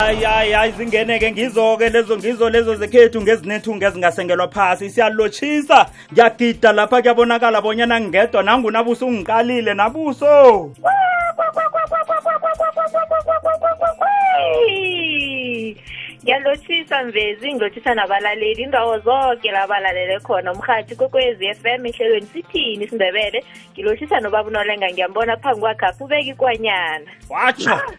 hayi hayi hayi zingeneke ngizo-ke lezo ngizo lezo zekhethu ngezinethungu ezingasengelwa phasi siyalotshisa ngiyagida lapha kuyabonakala bonyana ngingedwa nangunabuso ungiqalile nabuso ngiyalotshisa mvezi ngilotshisa nabalaleli indawo zonke labalalele khona umhathi kokwezi f m ehlelweni sithini isindebele ngilotshisa nobaba unolenga ngiyambona phambi kwakhe afubeka ikwanyana watsho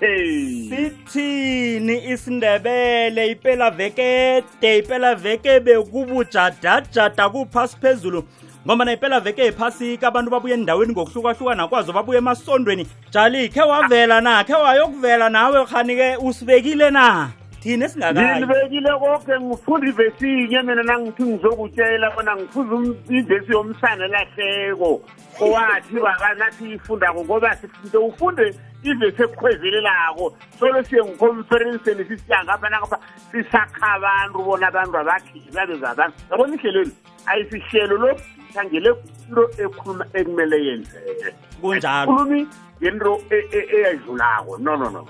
Hey. sithini isindebele ipela vekede ipela veke bekubujadajada kuphasi phezulu ngoba nayipela veke yephasika abantu babuye endaweni ngokuhlukahlukana kwazo babuye emasondweni jali khe wavela na khe wayokuvela nawe khani-ke usibekile na thina esingakayi ngilibekile koke ngifunda ivesi yinye mina nangithi ngizokutshela bona ngifuza um- ivesi yomsana lahleko owathi wakanathi ifundako ngoba sifike ufunde ize sekukhwezelelako solo siye ngukhomferenseni sisiyangapha nakapha sisakha abantu bona abantu abakhe izabe zabantu yabona ihlelweni ayisihlelo lokudisa ngelento ekhuluma ekumele yenzeke kunjalokhulumi ngento e, e, eyadlulako no no no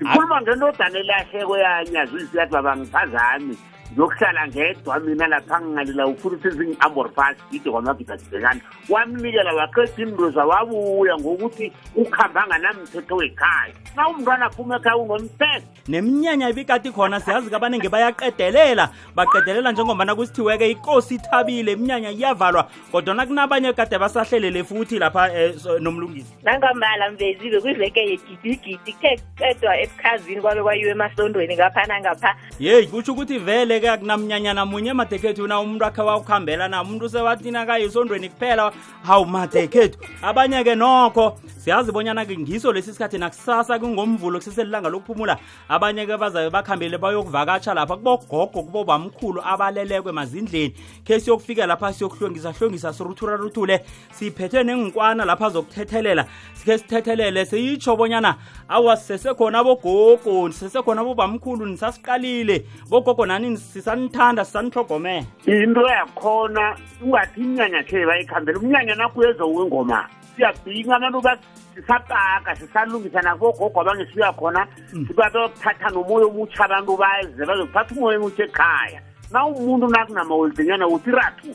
ngikhuluma ngento odanelahleko yanyazwisi yathi baba ngiphazami ngiyokuhlala ngedwa mina lapha ngingalila ufuna ukuthi zingi-amor fast ngide kwamagidagidekana wamnikela waqeda indoza wabuya ngokuthi ukuhamba nganamthetho wekhaya na umntwana aphuma ekhaya unomthetho neminyanya ibikati khona siyazi kabaningi bayaqedelela baqedelela njengombana kusithiweke ikosi ithabile iminyanya iyavalwa kodwa nakunabanye kade basahlelele futhi lapha um nomlungisi nangombala mvezibe kwiveke yegidigidi kuthe qedwa ebukhazini kwabe kwayiwe emasondweni ngapha nangapha yeyi kutsho ukuthi vele ke akunamnyanyana munye emadekhethu na umuntu akhe wawukhambela na umuntu usewathina kayisondweni kuphela hawu madekhethu abanye ke nokho siyazi bonyana ke ngiso lesi sikhathi nakusasa kungomvulo kuseselilanga lokuphumula abanye ke bazabe bakhambele bayokuvakatsha lapha kubogogo kubobamkhulu abalelekwe mazindleni khe siyokufika lapha siyokuhlwengisa hlwengisa siruthuraruthule siphethe nengikwana lapha zokuthethelela sikhe sithethelele siyitsho bonyana awa sisesekhona abogogo sisesekhona bobamkhulu nisasiqalile bogogo nani sisanithanda sisanihlogomela into yakhona ungathi inyanya khe bayikhambela umnyanya nakho uyezowe ngoma siyabhinga abantu ba sisapaka sisalungisa nakogogo abangesiya khona mm. sibabeyokuthatha nomoya omutsha abantu baze bazokuthatha umoya omutsha ekhaya na umuntu nakunamawolidinyana uthi rathu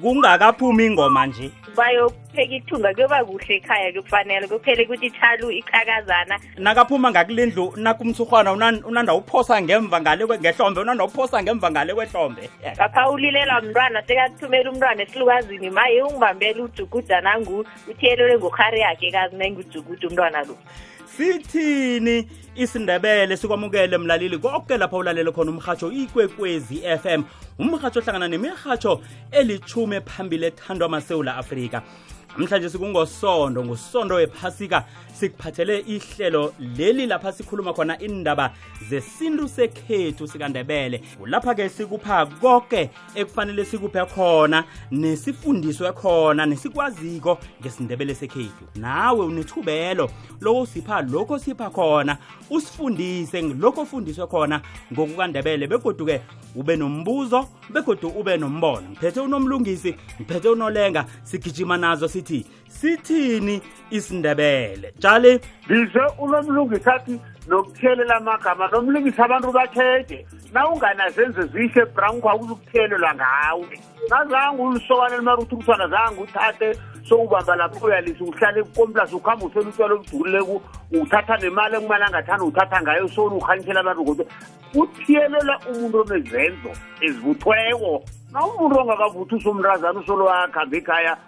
kungakaphumi ingoma nje bayopheka ithunga kuyoba kuhle ekhaya kufanele kuphele ukuthi ithalu iqhakazana nakaphuma ngakulendlu nakumthurhwana unanda uphosa ngemva ngale ngehlombe unanda uphosa ngemva ngale kwehlombe ngapha ulilelwa mntwana sekathumela umntwana esilukazini maye ungibambela ujugudana ngu uthiyelelwe ngorhari yakhe kazi nengujugudi umntwana lo sithini isindebele sikwamukele mlaleli konke lapho ulalele khona umhatsho ikwekwezi FM umhatsho ohlangana nemihatsho elithume phambili ethandwa masewula Afrika namhlanje sikungosondo ngusondo wephasika sikuphathele ihlelo leli lapha sikhuluma khona indaba zesintu sekhethu sikandebele kulapha-ke sikupha konke ekufanele sikuphe khona nesifundiswe khona nesikwaziko ngesindebele sekhethu nawe unethubelo lokho sipha lokho sipha khona usifundise lokho ofundiswe khona ngokukandebele begoduke ube nombuzo begodu ube nombono ngiphethe unomlungisi ngiphethe unolenga sigijima nazo sithi sithini isindebele tshale ngize unomlungisi athi nokuthelela amagama nomlingisi abantu bathede na unganazenze zihle branko akuzukuthelelwa ngawe ngazange ulisokane limaruthi ukuthwana zange uthathe sowubamba lapho uyalisa uhlale kukomplasi ukuhamba uthela utshwala obudululeko uthatha nemali ekumali angathanda uthatha ngayo soni ukhanyisela abantu kodwa uthiyelelwa umuntu onezenzo ezivuthweko na umuntu ongakavuthi usomntazana usolo wakhambe ekhaya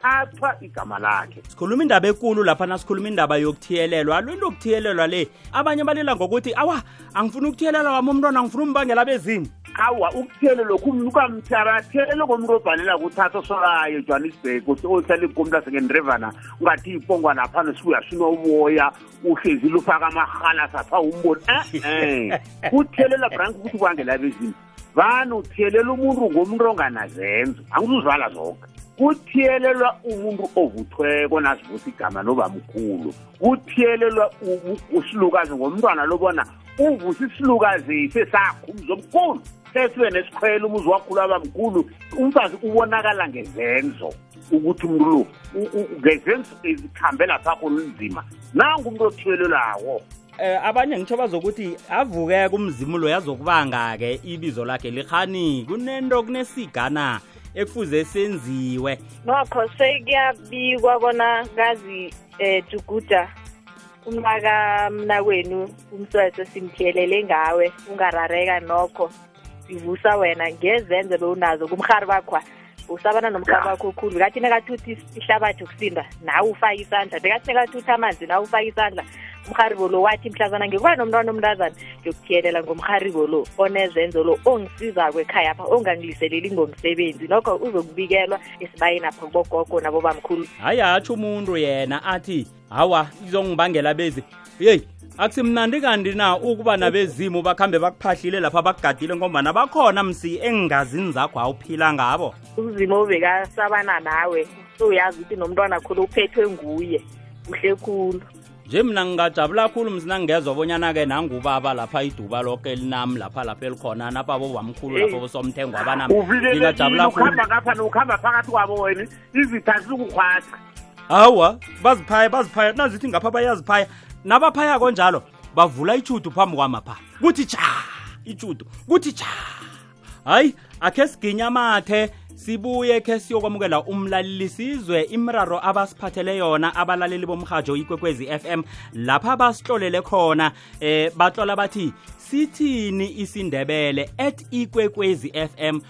kuthathwa igama lakhe sikhuluma indaba ekulu lapha nasikhuluma indaba yokuthiyelelwa lwento yokuthiyelelwa le abanye balela ngokuthi awa angifuni ukuthiyelelwa wami umntwana angifuni umbangela abezimu awa ukuthele lokhu umntu ukamthara athelele komntu obhalela kuthatha osolayo johannesburg ohlale kumntu asekenrevana ungathi ipongwa lapha nosibuya sino uboya uhlezile ufaka amarhala sapha umboni e-e kuthelela brank ukuthi kwangela bezini vana uthiyelela umuntu ngomuntu onganazenzo angizuzwala zonke kuthiyelelwa umuntu ovuthweko nasivusa igama nobamkhulu kuthiyelelwa usilukazi ngomntwana lobona uvusa isilukazi sesakho umuzi omkhulu sesibe nesikhwela umuzi wakhulu abamkhulu umfazi ubonakala ngezenzo ukuthi umuntu lo ngezenzo ezikhambela sakho nzima nangu umuntu othiyelelwako eh abanye ngitho bazokuthi avuke kumzimu lo yazokubanga ke ibizo lakhe likhani kunento kunesigana ekufuze senziwe nokho sekuyabikwa bona kazi eh juguda umaka mnakwenu umswese simthelele ngawe ungarareka nokho sivusa wena ngezenze bewunazo kumrhari bakhwa usabana nomhlaba wakho okhulu kathi nekathuthi ihlabathi ukusinda nawe ufake isandla bekathi nekathuthi amanzi nawe ufake isandla umharibo lo wathi mhlazana ngikuba nomntwana omntazana ngiyokuthiyelela ngomharibo lo onezenzo lo ongisizako ekhaya apha ongangiliseleli ngomsebenzi nokho uzokubikelwa esibayeni apha kubogogo nabobamkhulu hayi atsho umuntu yena athi hawa izongibangela bezi yeyi akusimnandi kanti na ukuba nabezimu bakhambe bakuphahlile lapha bakugadile ngombana bakhona msi engingazini zakho awuphila ngabo umzima obekasabana nawe uyazi ukuthi nomntwana khulu uphethwe nguye kuhle khulu nje mina ngingajabula khulu msina ngezwa bonyana-ke nangubaba lapha iduba loke elinami lapha lapha elikhona napha bobamkhulu lapha bosomthengwa abanami ngingajabula khulu ukhamba ngapha nokuhamba phakathi kwabo wena izitha zikukhwatha hawa baziphaya baziphaya nazithi ngapha bayaziphaya nabaphaya konjalo bavula ichudu phambi kwamapha kuthi cha ichudu kuthi cha hayi akhe siginya amathe sibuye khe siyokwamukela umlaleli sizwe imiraro abasiphathele yona abalaleli bomhajo ikwekwezi FM lapha basihlolele khona eh batlola bathi sithini isindebele at ikwekwezi FM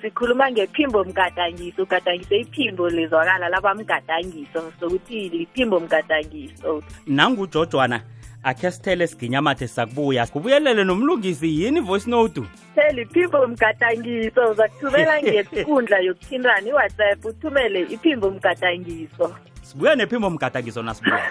sikhuluma ngephimbo mgadangiso ugadangiso iphimbo lizwakala labamgadangiso sokuthi liphimbo mgadangiso nangujojwana akhe sithele siginyamathe sakubuya kubuyelele nomlungisi yini voice note seliphimbo mgadangiso uzakuthumela ngekundla yokuthintana iwhatsapp uthumele iphimbo mgadangiso sibuya nephimbo mgadangiso nasibuya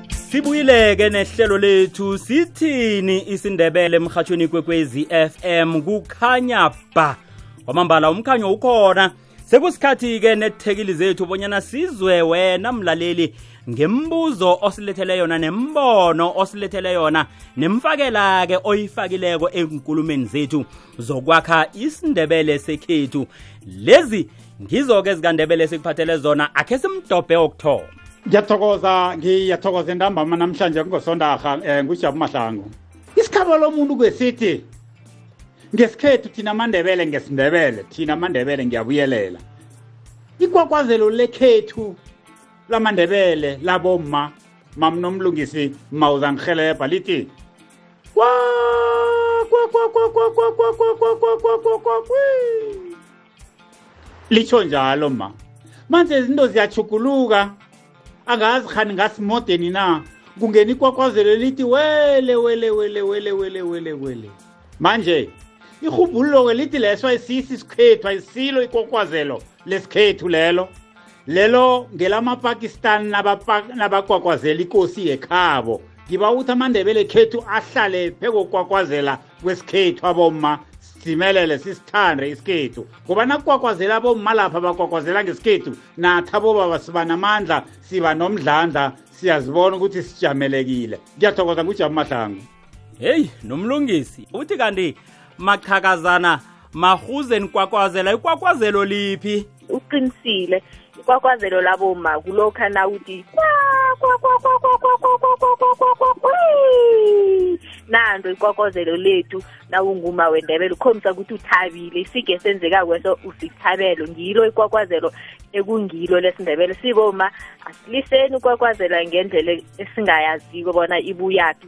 sibuyileke nehlelo lethu sithini isindebele emhatshweni kwekwezi FM kukhanya ba wamambala umkhanyo ukhona sekusikhathi-ke nethekili zethu bonyana sizwe wena mlaleli ngembuzo osilethele yona nembono osilethele yona nemfakela-ke oyifakileko enkulumeni zethu zokwakha isindebele sekhethu lezi ngizo-ke zikandebele sikuphathele zona akhe simdobhe wokuthoma ngiyathokoza ngiyathokoza entambama namhlanje kungosondarha um eh, ngujabu mahlangu isikhabo lomuntu kwesithi ngesikhethu thina amandebele ngesindebele thina amandebele ngiyabuyelela ikwakwazelo lekhethu lamandebele labomma mamnomlungisi mawuzangihelebha lithi litsho njalo ma manje izinto ziyachuguluka angazi khani ngasimodeni na kungena ikwakwazelo lithi wele wele wele wele wele wele wele manje irhubhululo-ke lithi leso ayisisi isikhethu ayisilo ikwakwazelo lesikhethu lelo lelo ngelamapakistan nabakwakwazela ikosi yekhabo ngiba ukuthi amandebele khethu ahlale phekokwakwazela kwesikhethu abomma simelele sisithande isikhethu ngoba nakukwakwazela abomma lapha bakwakwazela ngesikhethu nathi abobaba siba namandla siba nomdlandla siyazibona ukuthi sijamelekile ngiyathokoza ngujabu mahlangu heyi nomlungisi uthi kanti machakazana mahuze nikwakwazela ikwakwazelo liphi uqinisile ikwakwazelo laboma kulokha nawuthi nando ikwakwazelo lethu nawunguma wendebele ukhombisa ukuthi uthabile isige senzeka kweso usithabelo ngilo ikwakwazelo ekungilo lesindebele siboma asiliseni ukwakwazela ngendlela esingayaziko bona ibuyaphi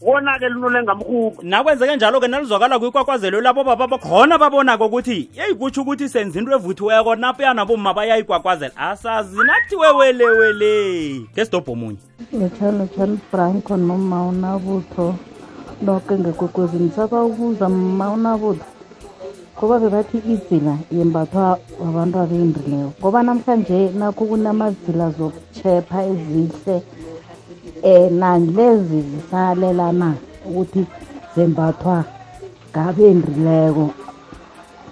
konake linule ngamhuku nakwenzeke njalo-ke nalizwakala kwikwakwazelo labo baba bakhona babonako ukuthi yeyi kutsho ukuthi senza into evuthiweko napuya nabomma bayayikwakwazela asazi nathi wewelewele ngesidobho omunye lotshani tshani franco nomma unabutho loke ngekwekwezi ndisaba ukuza mma unabutho ngoba bebathi idzila yembathwa wabantu abendileko ngoba namhlanje nakho kunamadzila zokuchepha ezihle um na lezi zisalelana ukuthi zembathwa ngabendrileko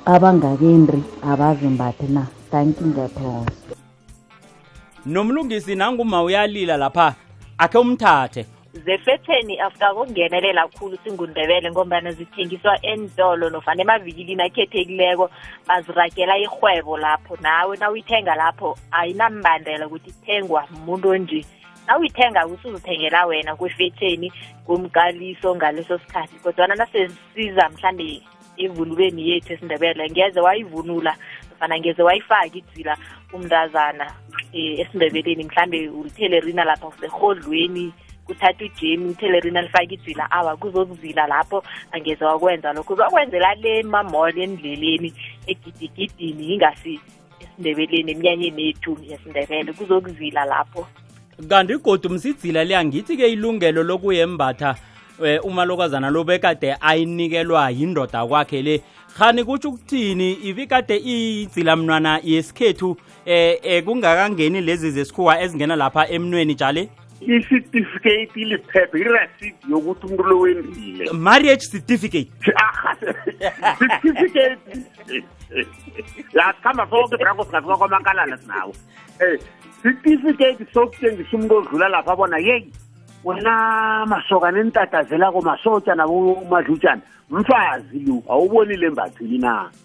abangakendri abazimbathi na thanki ngiyathokoza nomlungisi nanguma uyalila lapha akhe umthathe zefetheni asikakungenelela khulu singundebele ngombana zithengiswa entolo nofana emavikilini akhethekileko baziragela irhwebo lapho nawe nawuyithenga lapho ayinambandela ukuthi ithengwa muntu onje nawuyithenga usuzithengela wena kwifetsheni kumqaliso ngaleso sikhathi kodwana nasesiza mhlambe evunulweni yethu esindebele ngeze wayivunula nofana ngeze wayifaki idzila umntazana um esindebeleni mhlambe ulithelerina lapha userhodlweni kuthatha ujemi uthelerina lifake idzila awa kuzokuzila lapho angeze wakwenza lokho uzokwenzela le mamall endleleni egidigidini ingasi esindebeleni emnyanyeni yethu yesindebele kuzokuzila lapho kanti igodu msidzila le angithi-ke ilungelo lokuyembatha um umalokazana lo bekade ayinikelwa yindoda kwakhe le khani kutsho ukuthini ibikade iyidzila mntwana yesikhethu um kungakangeni lezi zesikhuwa ezingena lapha emnweni jale isitifiketi liphephe irasidi yokuthi umuntu lo wendile marriage certificate certificate yasikhamba soke brako singafika kwamakalala sinawo um certificate sokutshengisa umuntu odlula lapha bona yeyi wena masoka nenitatazelako masotsha nabo umadlutshana mfazi lu awubonile mbathili na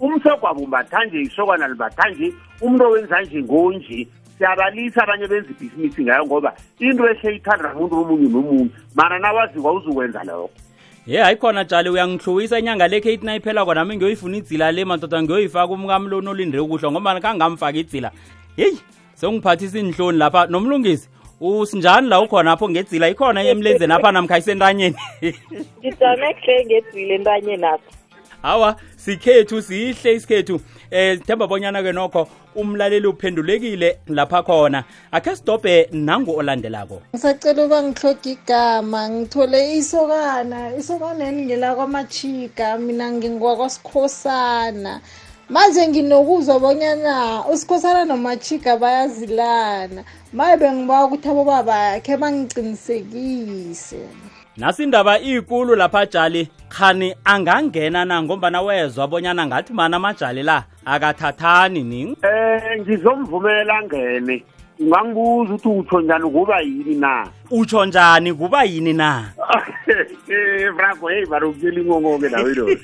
umsogwabo umbatha nje isokwana limbatha nje umntu owenza nje ngonje siyabalisa abanye benza ibhizinisi ngayo ngoba into ehle ithanda muntu omunye nomunye mara nawazikwa uzukwenza lokho ye hayi khona tshali uyangihluwisa inyanga le kate nayiphela kona nami ngiyoyifuna idzila le madoda ngiyoyifaka umkamloni olinde ukuhlwa ngombana kangamfaki idzila heyi sengiphathisa iinhloni lapha nomlungisi usinjani la ukhona apho ngedzila ikhona emlenzeni apha namkha isentanyeni ngijame kuhle ngedzila entanyeni apha hawa sikhethu sihle isikhethu eh themba bonyana ke nokho umlaleli uphendulekile lapha khona akhe sidobhe nangu olandelako ngisacela uba ngihloga igama ngithole isokana isokaneni ngelakwamachika mina ngingokwasikhosana manje nginokuzwa bonyana usikhosana nomachika bayazilana maye bengiba ukuthi abobaba yakhe bangiqinisekise nasi indaba iyikulu lapha jali khani angangena na ngombana wezwa bonyana ngathi mana amajali la akathathani ning um ngizomvumela ngene ungangibuza ukuthi utsho njani ukuba yini na utsho njani kuba yini na bravo heyi mara ukutshela ingongoke nawe lo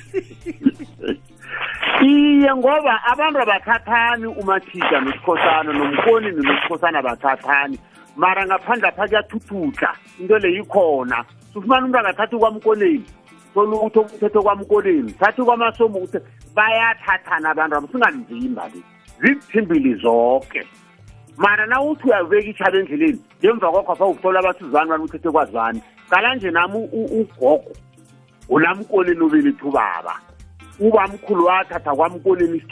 iye ngoba abantu abathathani umathija nosikhosana nomkoni nosikhosana abathathani mara ngaphandle apha kuyathuthuthla into le yikhona sufumana umuntu angathathi kwamkoneni thola ukuthi umthetho kwamkoneni thathi kwamasomo ukuthi bayathathana abantu abo singanzimba le zizithimbili zonke mara na uthi uyabeka itshaba endleleni ngemva kwakho fa ukuthola abathizibani bani uthethe kwazibani qala nje nami ugogo ulamkoni nobili thubaba ubamkhulu wathatha kwamkonini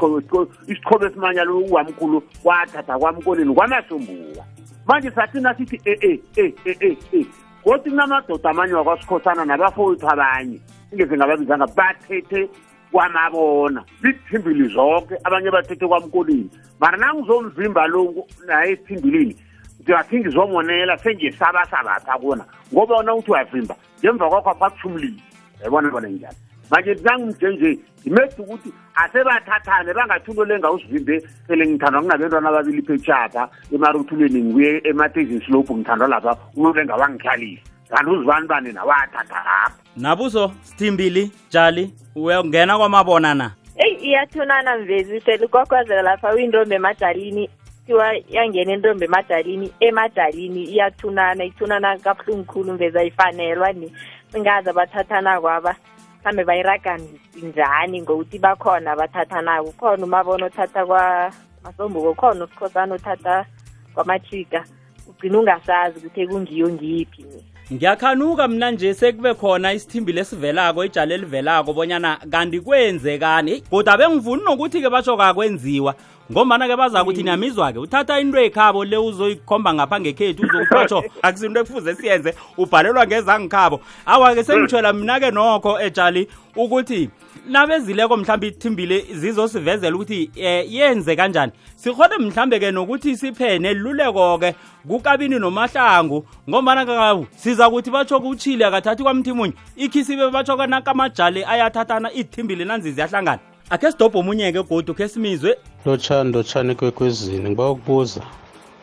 isithobo esimanyalo ubamkhulu wathatha kwamkonini kwamasombuka manje sathina sithi e e e e e e kodwa kunamadoda amanye wakwasikhosana nabafowethu abanye ingeze ngababizanga bathethe kwamabona lithimbili zonke abanye bathethe kwamkonini mara nangizomvimba lo naye esithimbilini ngingathi ngizomonela sengiyesabasabatha kona ngoba ona uthi uyavimba ngemva kwakho abakuthumulile yabona bona njalo manje nangimje nje ngimethi ukuthi asebathathane bangathi into lenga usivimbe ele ngithandwa nginabentwana ababili phechapha emaruthulweni ngibuye ematezini slope ngithandwa lapha unolenga wangihlalisa kanti uzibani bani nawathatha lapha nabuso sithimbili jali uyangena kwamabona na eyi iyathunana mvezi sele ukwakwazela lapha uyintombi emadalini kuthiwa yangena intombi emadalini emadalini iyathunana ithunana kabuhlungu khulu mvezi ayifanelwa ni singazi abathathana kwaba mhlawumbe bayiraga njani ngokuthi bakhona abathathanako ukhona umabona othatha kwamasombuko ukhona usikhosana othatha kwamachika ugcina ungasazi ukuthi kungiyo ngiphi ngiyakhanuka mina nje sekube khona isithimbi lesivelako ijali elivelako bonyana kanti kwenzekani kodwa bengivuni nokuthi-ke basho kakwenziwa ngombana-ke baza ukuthi niyamizwa-ke uthatha into ekhabo le uzoyikhomba ngapha ngekhethu uzokutsho akusinto ekufuze siyenze ubhalelwa ngezangikhabo awa-ke sengitshwela mina-ke nokho etshali ukuthi nabezileko mhlawumbe ithimbile zizosivezela ukuthi um yenze kanjani sikhone mhlawumbe-ke nokuthi siphe neluleko-ke kukabini nomahlangu ngombana kakawu siza kuthi batsho kutshile akathathi kwamthimunye ikhisibe batsho kanakamajale ayathathana ithimbile nanzi ziyahlangana akhe sidobho omunye-ke godu khe simizwe lotshani lotshani kwekwezini ngiba ukubuza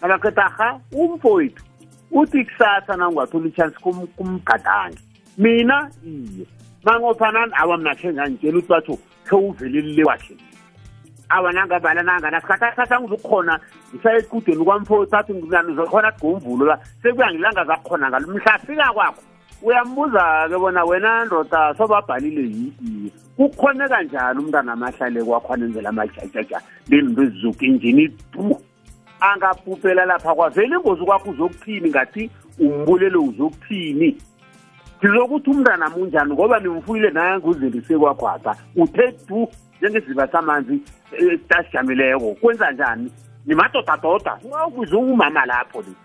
nakaqeda ha umfowethu uthi kusasa nangingathola i-chance kumgadange mina iye mangophanani awa mna khe ngangitshela ukuthi batho khe uvelelile wakhe awa nangabala nangana sikhathi asasa ngizokhona ngisayekudeni kwamfowethu athi ngizokhona sigomvulo la sekuyangilanga zakhona ngalo mhla fika kwakho uyambuza-ke bona wena ndoda sobabhalile yiiye kukhoneka njani umntana amahlale kwakho anenzela amajajaja linto ezizuka injini du angabhubhela lapha kwavele ingozi kwakho uzokuthini ngathi umbulelo uzokuthini sizokuthi umntana munjani ngoba nimfuyile naye nguzindise kwagwasa uthe du njengesiziba samanzi eh, sitashijamileko kwenza njani nimadodadoda ubiza umama lapho le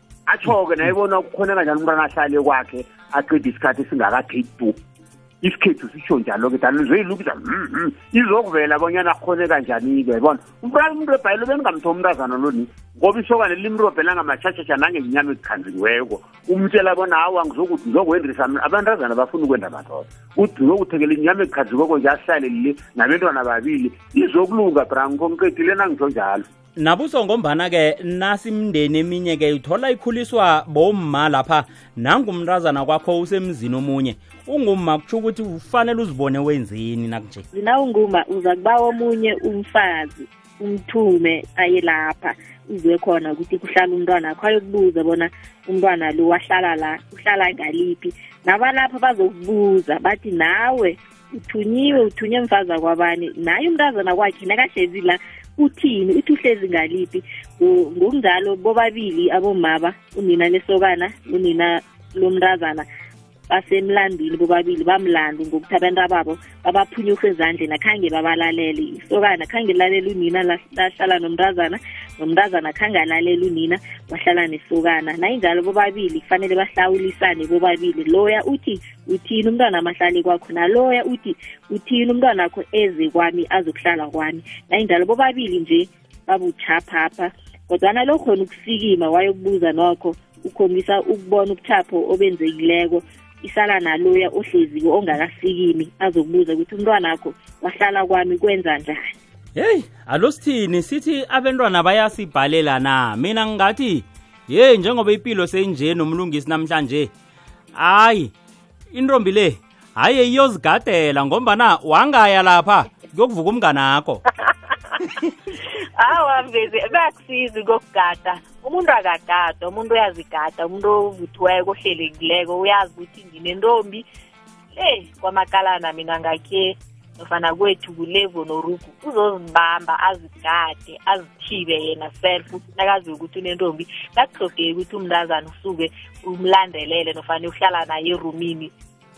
atsho-ke naye bona ukukhonela njani umntwana ahlale kwakhe aqeda isikhathi esingakathei tu isikhethu sisho njalo-ke dani zoyilukuza mm, mm. izokuvela abonyana akhone kanjani-ke bona umntwana umuntu webhayilo beningamthoma umntazana loni ngoba isokane limrobhela ngamatshashasha nangenyama ezikhanziweko umtshela bona awa ngizokuthi ngizokwenrisa abantazana bafuna ukwenza madoda uthi ngizokuthekela inyama ezikhanziweko nje ahlale le nabentwana babili izokulunga branko ngiqedile nangitsho njalo nabuso ngombana-ke nasimndeni eminye-ke uthola ikhuliswa bomma lapha nangumntazana kwakho usemzini omunye ungumma kutsho ukuthi ufanele uzibone wenzeni nakunje na unguma uza kuba omunye umfazi umthume aye lapha uzwe khona ukuthi kuhlala umntwana akho ayokubuza bona umntwana lo wahlala la uhlala ngaliphi nabalapha bazokubuza bathi nawe uthunyiwe uthunywe mfaza kwabani naye umntazana kwakhe nakahlezi la uthini uthi uhlezi ngaliphi ngokunjalo bobabili abomaba unina lesokana unina lomntazana basemlandwini bobabili bamlandu ngokuthi abantu ababo babaphunyuhe ezandleni akhange babalalele isokana khange lalela unina lahlala nomntazana nomntazana khange alalela unina wahlala nesokana nayinjalo bobabili kufanele bahlawulisane bobabili loya uthi uthini umntwana amahlani kwakho naloya uthi uthini umntwana akho eze kwami azokuhlala kwami nayinjalo bobabili nje babuchaphapha kodwana lo khona ukusikima wayokubuza nokho ukhombisa ukubona ubuchapho obenzekileko isala naloya ohleziko ongakasikimi azokubuza ukuthi umntwana akho wahlala kwami kwenza njani heyi alo sithini sithi abentwana bayasibhalela na mina ngingathi yeyi njengoba impilo seyinje nomlungisi namhlanje hayi intombi le hayi iyozigadela ngombana wangaya lapha kuyokuvuka umngane akho awa mvezi kuyakusizi kokugada umuntu akagada umuntu uyazigada umuntu ovuthiweko ohlelekileko uyazi ukuthi nginentombi eyi kwamakalana mina ngakhe nofana kwethu kulevo norugu uzozibamba azigade azithibe yena self nakaziwe ukuthi unentombi kakuhlogeki ukuthi umntazana usuke umlandelele nofana uhlala naye erumini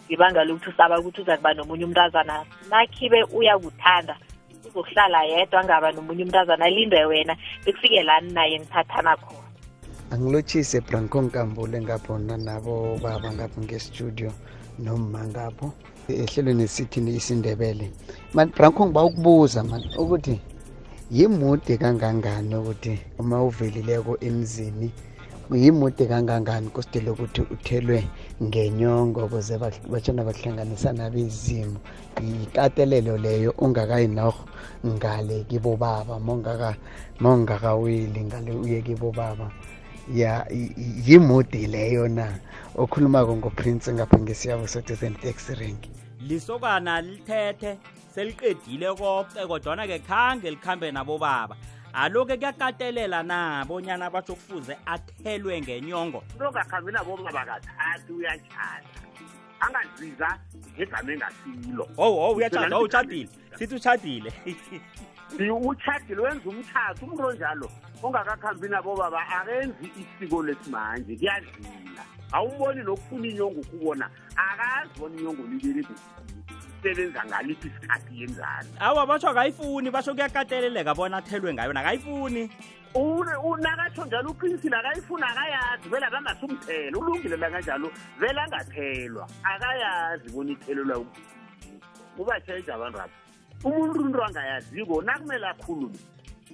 ngebanga lokuthi usaba ukuthi uza kuba nomunye umntazana nakhibe uyakuthanda uzokuhlala yedwa angaba nomunye umntazana alinde wena bekufike lani naye nithathana khona angilotshise branko nkambule ngapho nanabo baba ngapho ngestudio nomma ngapho ehlelweni esithini isindebele mani branko ngiba ukubuza mani ukuthi yimude kangangani ukuthi uma uvelileko emzini yimude kangangani kusidele ukuthi uthelwe ngenyongo ukuze batshona bahlanganisa nabezimu yikatelelo leyo ungakayinorho ngale kibobaba mongaka mongakaweli ngale uye kibobaba ya yimodi leyo na okhulumako ngoprince ngapha ngesiyabo citizen tax rank lisokana lithethe seliqedile koke kodwana-ke khange likhambe nabobaba aloke kuyakatelela na bonyana batsho kufuze athelwe ngenyongo lokakhambi nabobaba kathathu uyatshata angaziza ngegama engasilo owu owu uyatshada owu utshadile sithi utshadile utshadile wenza umtshatho umuntu onjalo ongakakhambi nabo baba akenzi isiko lesimanje kuyadlula awumboni nokufuna inyongo ukubona akazi bona inyongo libele isebenza ngaliphi isikhathi yenzani awa basho akayifuni basho kuyakateleleka bona athelwe ngayo nakayifuni unakatsho njalo uqinisile akayifuni akayazi vele akangasi umthelo ulungile nakanjalo vele angathelwa akayazi bona ithelelwa ubatshayija abantu apho umuntu into angayaziko nakumele akhulume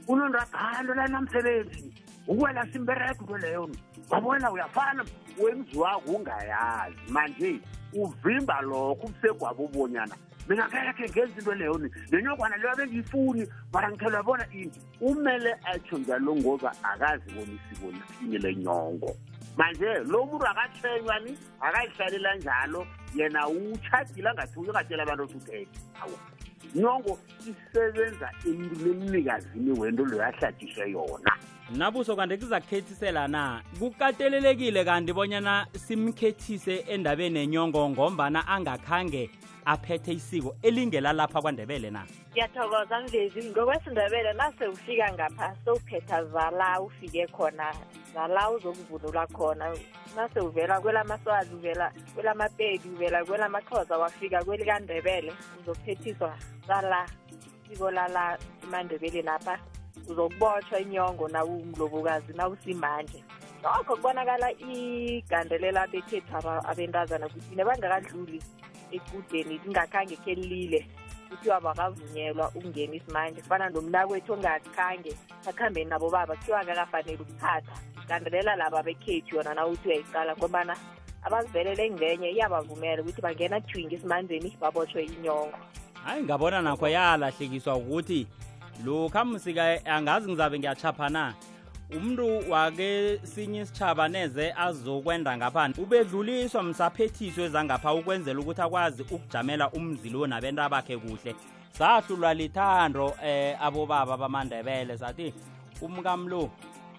unonto abhalo lanamsebenzi ukwela simbereko into leyo wabona uyafana wemzi wako ungayazi manje uvimba lokho ubusegwabo ubonyana mina ngeke ngenza into leyo ni nenyokwana leyo abengiyifuni mara ngithelwa bona ini umele atsho njalo ngoba akazi bona isiko lithini lenyongo manje lo muntu akathwenywa ni akayihlalela njalo yena utshadile angathi uyokatshela abantu othi uthethe awa nyongo isebenza emnikazini wento loyo ahlatshise yona nabuso kanti kuzakukhethisela na kukatelelekile kanti bonyana simkhethise endabeni enyongo ngombana angakhange aphethe isiko elingelalapha kwandebele na ngiyathokoza mvezi ngokwesindebele nase ufika ngapha sowuphetha zala ufike khona zala uzokuvunula khona nase uvela kwelamaswazi uvela kwelamapedi uvela kwelamaxhosa wafika kwelikandebele uzophethiswa zala isiko lala emandebele lapha uzokubotshwa inyongo nawumlobokazi nawusimanje nokho kubonakala igandelela bekhethu abentazana ukuthi nebangakadluli ekudeni lingakhange khelile kuthiwa bakavunyelwa ukungena isimanje kufana nomnakwethu ongakhange akhambe nabo baba kuthiwa akakafanele ukuthatha kandelela laba bekhethi yona na uthi uyayicala ngobana abazivelele ngenye iyabavumela ukuthi bangena thwingi esimanzeni babotshwe inyongo hayi ngabona nakho yalahlekiswa ukuthi lokha msika angazi ngizabe ngiyachaphana umuntu wake sinye isitshaba neze azokwenda ngapha ubedluliswa msaphethiso ezangapha ukwenzela ukuthi akwazi ukujamela umzilo nabenta bakhe kuhle sahlulwa lithando eh abobaba bamandebele sathi umkamlo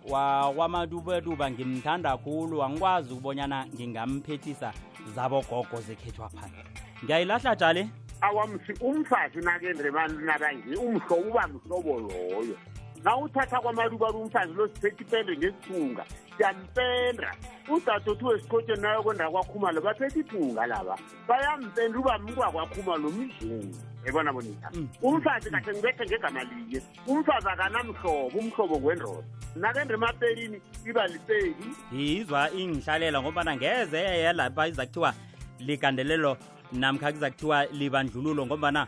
wakwamadubaduba ngimthanda khulu angikwazi ukubonyana ngingamphethisa zabogogo zekhethwa phana ngiyayilahla jale awamsi umfazi nakendrebani nakanje umhlobo uba mhlobo loyo nawuthatha kwamaluba kumfazi lo siphethe ipende ngesithunga siyampenda udadothu wesikhotsheni nayo kwenda kwakhuma lo baphethe iphunga laba bayampenda uba mkwa kwakhuma lo mzulu ebona bonisa mm. umfazi kahle ngibethe ngegama linye umfazi akanamhlobo umhlobo ngwendoda nakendemapelini iba lipeli yizwa ingihlalela ngobana ngeze yeyela iza kuthiwa ligandelelo namkha kuza kuthiwa libandlululo ngombana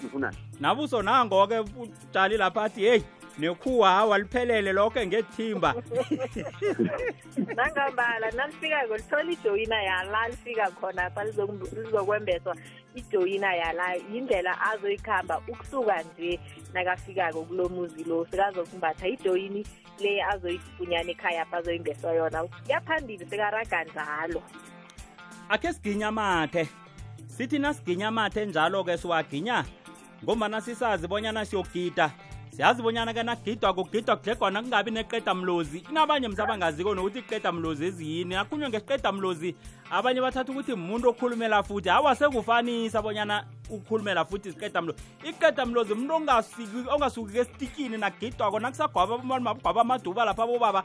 ngifunani nabuso nango-ke utshali lapha athi heyi nekhuwa hawa liphelele lokho ngethimba nangambala nalifikako lithola ijoyina yala lifika khona pha lizokwembeswa ijoyina yala yindlela azoyikhamba ukusuka nje nakafikako kulo muzi lo sekazokumbatha ijoyini le azoyifunyana ekhaya pha azoyimbeswa yona kuyaphambili sekaraga njalo akhe siginya amathe sithi nasiginya amathe njalo-ke siwaginya ngombana sisazi bonyana siyogida siyazi bonyana ke nagidwa kugidwa kudlegwana kungabi neqeda mlozi inabanye mntu abangaziko nokuthi iqeda mlozi eziyini akhulunywe ngesiqeda mlozi abanye bathatha ukuthi muntu okhulumela futhi hawa sekufanisa bonyana ukukhulumela futhi isiqeda mlozi iqeda mlozi umuntu ongasuki kesitikini nagidwako nakusagwaba mabugwaba amaduba lapha bobaba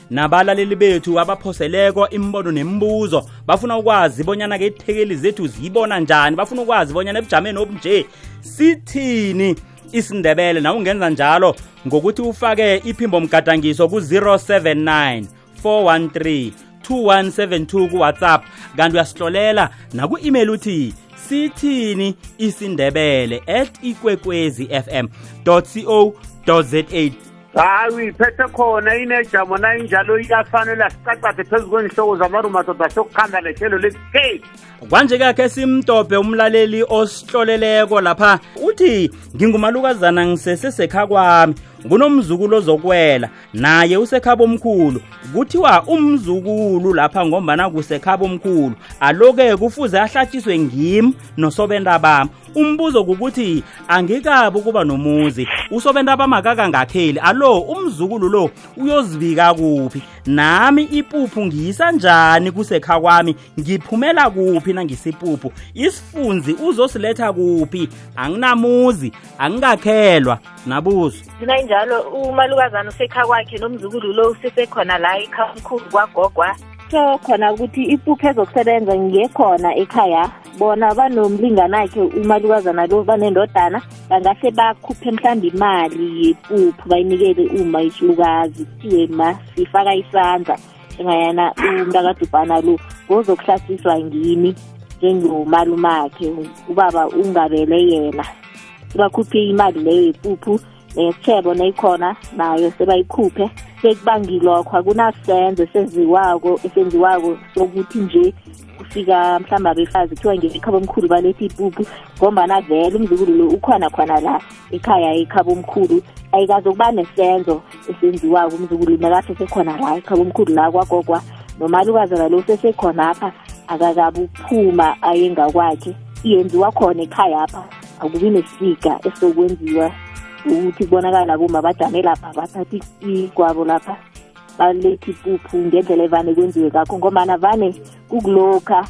nabalaleli bethu abaphoseleko imibono nemibuzo bafuna ukwazi bonyana-ke ithekeli zethu ziyibona njani bafuna ukwazi bonyana ebujameni obunje sithini isindebele nawe ungenza njalo ngokuthi ufake iphimbo mgadangiso ku-079 413 2172 kuwhatsapp kanti uyasihlolela naku-email uthi sithini isindebele at ikwekwezi fm co za hayi uyiphethe khona inejamo na injalo iyafanele sicacathe phezu kweenhloko zamarumadoda sokukhanda lehlelo lesi kwanje kakhe simdobhe umlaleli osihloleleko lapha uthi ngingumalukazana ngisesesekha kwami kunomzukulu ozokwela naye usekhaba omkhulu kuthiwa umzukulu lapha ngombana kusekhaba omkhulu aloke kufuze ahlatshiswe ngim nosobenta bami umbuzo kukuthi angikabi ukuba nomuzi usobenta abamakaka ngakheli alo umzukulu lo uyozibika kuphi nami ipuphu ngiyisa njani kusekha kwami ngiphumela kuphi nangisipuphu isifunzi uzosiletha kuphi anginamuzi angikakhelwa nabuzo mina njalo umalukazana usekha kwakhe nomzukulu lo usesekhona la ikhamkhulu kwagogwa so khona ukuthi ipuphu ezokusebenza ngiyekhona ekhaya bona banomlinganakhe umalukazana lo banendodana bangahle bakhuphe mhlawumbe imali yepuphu bayinikele uma isilukazi kuthiwe ma sifaka isandla engayana umntakadubhana lo ngozokuhlasiswa ngimi njengomalumakhe ubaba ungabele yena bakhuphe imali leyo yepuphu nesitshebo neyikhona nayo sebayikhuphe sekubangilokho akunasenzo esenziwako esenziwako sokuthi nje kufika mhlawumbe abefazi kuthiwa ngekhaba omkhulu balethi ipuphu ngombana vele umzukulu lo ukhona khona la ekhaya ekhaba omkhulu ayikazokuba nesenzo esenziwako umzukulu nakase sekhona la ekhaba omkhulu la kwagogwa nomalukazana lo sesekhonapha akakabuphuma ayengakwakhe yenziwa khona ekhaya apha akubi nesika esizokwenziwa ukuthi kubonakala boma bajame lapha bathathe ikwabo lapha balethi ipuphu ngendlela evane kwenziwe kakho ngomana vane kukulokha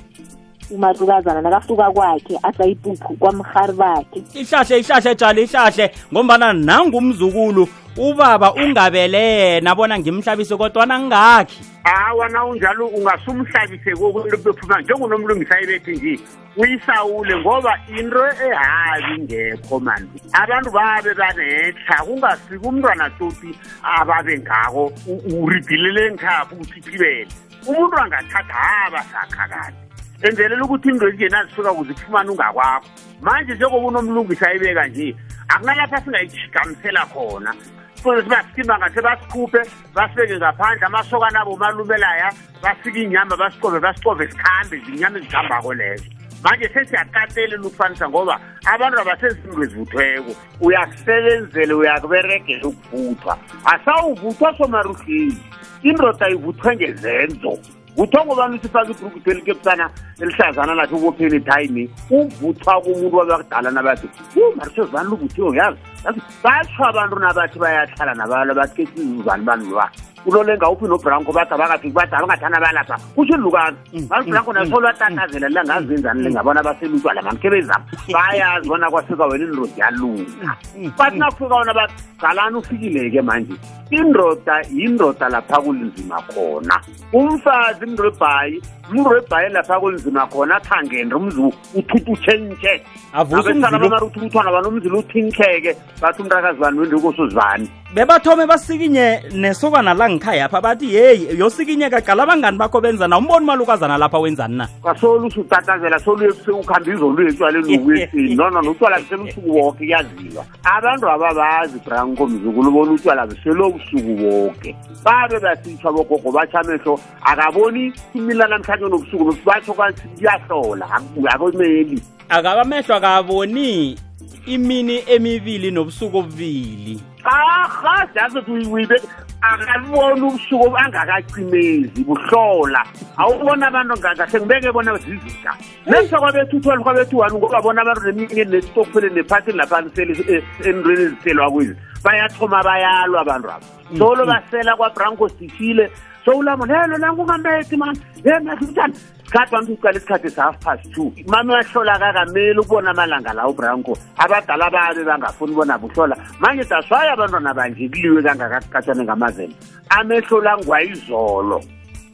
umahlukazana nakahluka kwakhe asa ipuphu kwamhari bakhe ihlahle ihlahle jali ihlahle ngombana nangumzukulu ubaba ungabelena bona ngimhlabise kodwa nangakhi hawa na unjalo ungasumhlabise kokuphuma njengonomlungisa ibethi nje uyihlawule ngoba into ehabi ngekho mani abantu babe banetha kungafiki umntwana toti ababe ngako uridilele ngikhapha uthithibele umuntu angathatha haba sakha kade enzelela ukuthi into ezingenazisuka kuze kufumane ungakwakho manje njengoba unomlungisi ayibeka nje akunalapha singayijigamisela khona kuze sibasimba ngathi basikhuphe bafike ngaphandle amasokana abo malumelaya bafike inyama basicove basicove sikhambe zinyama ezihambako lezo manje sesiyakatelela ukufanisa ngoba abantu abasezinto ezivuthweko uyakusebenzele uyakuberegela ukuvuthwa asawuvuthwa somaruhleni indoda ivuthwe ngezenzo kuthongo ubani usifaka ibruku theli kebusana elihlazana lathi ubopheni time uvuthwa kumuntu wabakudala nabathi u marisho zani lukuthiwo yazi yazi basho abantu nabathi bayahlala nabalo bathi kesizuzani bani lwa ulolenga uphi nobranko bathi abakafiki bathi abangathana balapha kusho lukazi mm, malibranko mm, nasolo mm, atatazela lilangazenzani lingabona baseluswa la mamkhebezabo bayazi bona kwafika wena indoda yalunga bathi nakufika wona bathi qalani ufikile-ke manje indoda yindoda lapha kulinzima khona umfazi umuntu webhayi umuntu webhayi lapha kunzima khona athangeni umzi uthutha utshentshe abesana bamari uthi umthwana bani umzila uthintheke bathi umntakazi bani wende ukosuzibani bebathome basikinye nesokana la ngikhaya pha bathi yeyi yosikinye kaqala abangani bakho benza na umboni umalukazana lapha wenzani na kwasolo usutatazela solo uyokuhamba izoluyetswaleni nokwesini nona notshwala kuselusuku woke kuyazilwa abantu ababazi branko mzukulu bona utywala buselobusuku boke babe basitshwa bogogo batsho amehlo akaboni imila namhlanje nobusuku nosi batsho kwansi kuyahlola akomeli akaba amehlo akaboni imini emibili nobusuku obubili aha dazothi uyiwibe akaliboni ubusuku angakacimezi buhlola awubona abantu ngakasengibeke bona zizika nesa kwabethu u-twelve kwabethu one ngoba bona abantu neminyeni nesitokufele nephathini lapha eh, entweni eziselwa kwizi bayathoma bayalwa abantu abo mm, solo mm. basela kwabranko sithile so ulamo nelo nangu ungamethi mani yemehlutshani sikhathi bamthi ucala isikhathi sa-half past two mami wahlola kakameli ukubona amalanga la ubranko abadala babe bangafuni ubona buhlola manje daswaye abantwana banje kuliwe kangakasikhathane ngamazela amehlo langwayizolo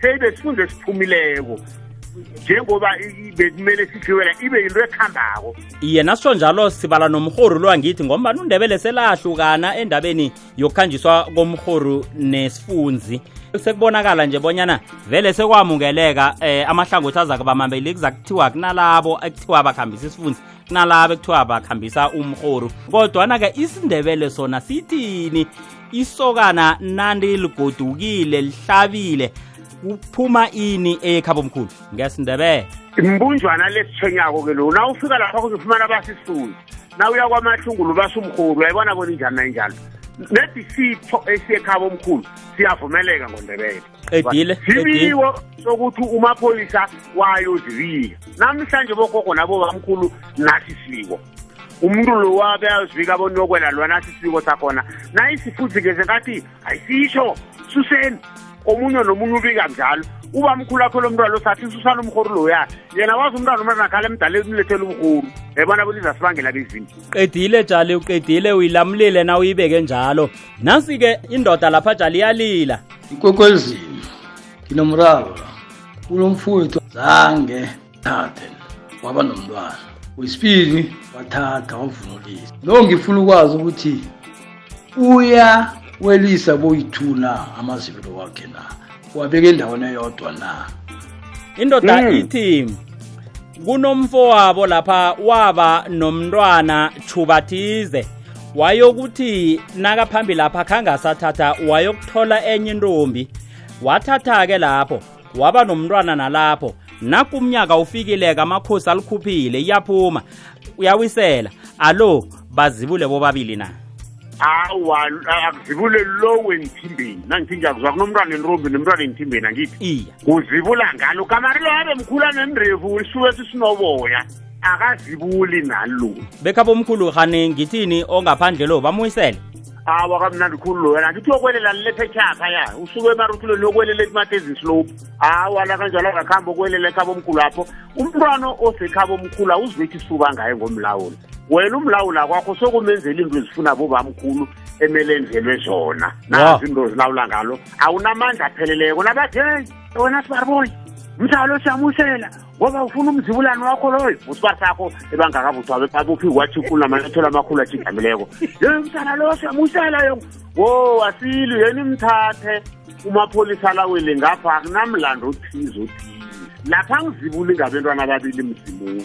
seyibe sifundo esiphumileko njengoba bekumele siphiwela ibe yinto ethambako iye nasitsho njalo sibala nomrhoru lo angithi ngombani undebele selahlukana endabeni yokukhanjiswa komrhoru nesifunzi sekubonakala nje bonyana vele sekwamukeleka eh amahlangothi azakuba mambili kuza kuthiwa kunalabo ekuthiwa bakhambisa isifunzi kunalabo ekuthiwa bakhambisa umrhoru kodwana-ke isindebele sona sithini isokana nandi ligodukile lihlabile kuphuma ini ekhaba omkhulu ngesindebele imbunjwana lesitshwenyako ke lo na ufika lapha kuzofumana basisulu na uya kwamahlungulu basumrhulu uyayibona bona injani nayinjalo nebisitho esiyekhaba omkhulu siyavumeleka ngondebele qedile sibiwo sokuthi umapholisa wayo zivika namhlanje bogogo nabo bamkhulu nasi siko umuntu lo wabe azivika bonokwela lwana sisiko sakhona nayisifuthi ke sengathi ayisisho suseni omunye nomunye ubika njalo uba mkhulu akho lo mntwana lo sathi susana umhori loya yena wazi umntwana umntwana akhala emdala emlethela umhuru ebona bona izasibangela bezini qedile jali uqedile uyilamulile na uyibeke njalo nansi-ke indoda lapha jali iyalila ikwekwezini nginomraro la kunomfowethu zange thathe waba nomntwana wesibili wathatha wamvunulisa no ngifuna ukwazi ukuthi uya welisa boyi-two na amazibelo wakhe na wabeka endaweni eyodwa na indoda mm. ithi kunomfowabo lapha waba nomntwana chubathize wayokuthi nakaphambi lapha khangasathatha wayokuthola enye intombi wathatha-ke lapho waba nomntwana nalapho nakumnyaka ufikileka amakhosi alikhuphile iyaphuma uyawisela alo bazibule bobabili na awa akuzibule lo wenthimbeni nangithi ngiyakuzwa kunomntwana entombi nomntwana enthimbeni angithi iya uzibula ngalo kamarilo abe mkhula nenrevu ulisuke sisinoboya akazibuli nalu bekhaba omkhulu khani ngithini ongaphandle lo bamuyisele awa kamnandi khulu loyo la ngithi uyokwelela lilephetshapha ya usuke emaruthulweni yokwelela ekumatezini slope awa la kanjalo akakuhambe okwelela ekhaba omkhulu apho umntwana osekhaba omkhulu awuzibethi suka ngaye ngomlawuli wena umlawuli akwakho sokumenzela into ezifuna bobamkhulu emele enzelwe zona nazi into zilawula ngalo awunamandla apheleleko nabathi heyi wena sibariboni mdlalo siyamusela ngoba ufuna umzibulani wakho loyo usiba sakho ebangakavuthwa babuphi wathi khulu namanyathelo amakhulu ajidlamileko leyo msana loyo siyamusela yo wo asili yena imthathe umapholisa lawele ngapha akunamlando othize othize lapha ngizibuli ngabentwana ababili mzimunye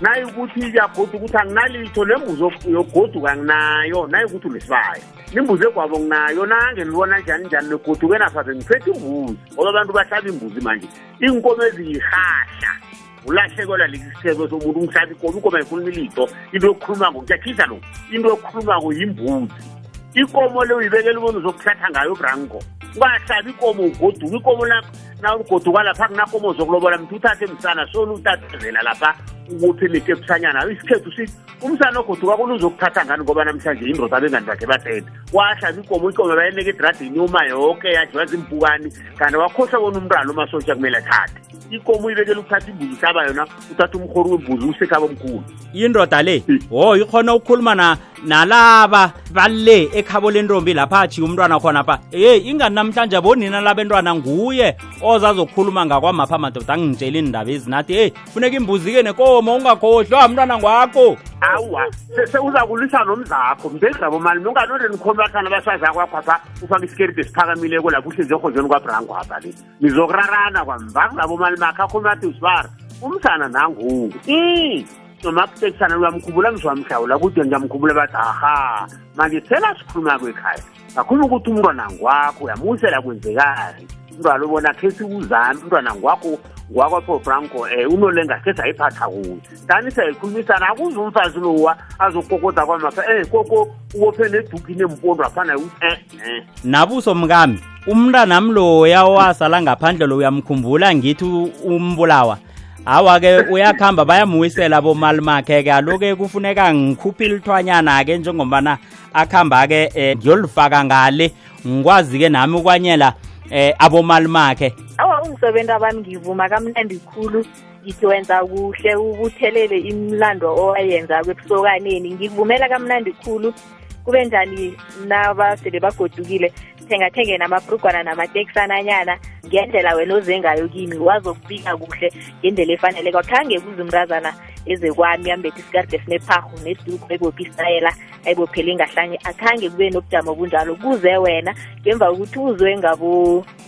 naye ukuthi iyagoda ukuthi anginalitho le mbuzo yogoduka nginayo naye ukuthi ulesibaya nimbuze kwabo nginayo nange nibona njani njani negoduke nafaze ngiphethe imbuzi ngoba abantu bahlaba imbuzi manje iinkomo eziyihahla ulahlekelwa lesisitheko somuntu umhlaba ikomo ikomo ayikhuluma ilito into yokukhuluma ngo ngiyakhisa lo into yokukhuluma ngo yimbuzi ikomo le uyibekela ubona uzokuhlatha ngayo ubranko ungahlabi ikomo ugoduka ikomo lakho na ugoduka lapha kunakomo zokulobola mntu uthathe msana solo utatazela lapha ukuthi nike busanyana isikhethu sithi umsana ogoduka kona uzokuthatha ngani ngoba namhlanje yindoda abengani bakhe batende wahlala ikomo ikomo bayeneka edradini uma yoke yadliwa zimpukani kanti wakhohlwa kona umntwana umasotsha kumele athathe ikomo uyibekela ukuthatha imbuzi uhlaba yona uthatha umhori wembuzi usekhaba omkhulu yindoda le wo ikhona ukukhuluma na nalaba bale ekhabo lentombi lapha ajiya umntwana khona pha yeyi ingani namhlanje bonina labentwana nguye ozazokhuluma ngakwamapha madoda angitsheli indaba ezinathi heyi funeka imbuzike nekomo ungakhohlwa mntwana ngwakho awa sewuza kulwisa nomzakho mndezabo mali nonganonde nikhomba khana basazakwakho apha ufake isikerido esiphakamileko lapho uhlinze ekhonjweni kwabrango apha le nizokurarana kwamva kulabo mali makhe akhomba athi usibara umsana nanguku noma kutekusana uyamkhumbula ngisho wamhlawula kude ngiyamkhumbula bathi aha manje sela sikhuluma kwekhaya ngakhuluma ukuthi umntwana ngwakho uyamusela kwenzekani umntwana ubona khe siwuzami umntwana ngwakho ngwakwapho franco um eh, unolenga khe sayiphatha kuye tani sayikhulumisana akuze umfazi lowa azokokoda kwamasa um eh, koko ubophe neduki nempondo afana eh, eh. nabuso mkami umntanami loya owasala ngaphandle lo uyamkhumbula ngithi umbulawa hawa-ke uyakuhamba bayamuwisela abomali makhe-ke aloke kufuneka ngikhuphe ilithwanyana-ke njengobana akuhamba-ke um eh, ngiyolifaka ngale ngikwazi-ke nami ukwanyela eh abomali makhe awa umsebenzi abami ngivuma kamnandi khulu ngithi wenza kuhle ubuthelele imlando owayenza kwebusokaneni ngikuvumela kamnandi khulu kube njani nabasele bagodukile thengathenge namabrugwana namateksananyana ngendlela wena oze ngayo kimi wazokubika kuhle ngendlela efaneleko akhange kuze umntazana eze kwami ambethe isikade sinepharhu neduku ayibophe isitayela ayibophele ingahlanye akhange kube nobujamo obunjalo kuze wena ngemva kokuthi uzwe ngabo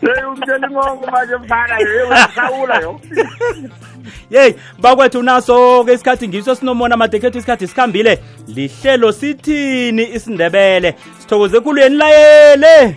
Hey umtshela ingongo manje mfana hey uyasawula yo. Yey bakwethu naso ke isikhathi ngiso sinomona madekhethu isikhathi sikhambile lihlelo sithini isindebele sithokoze kulweni layele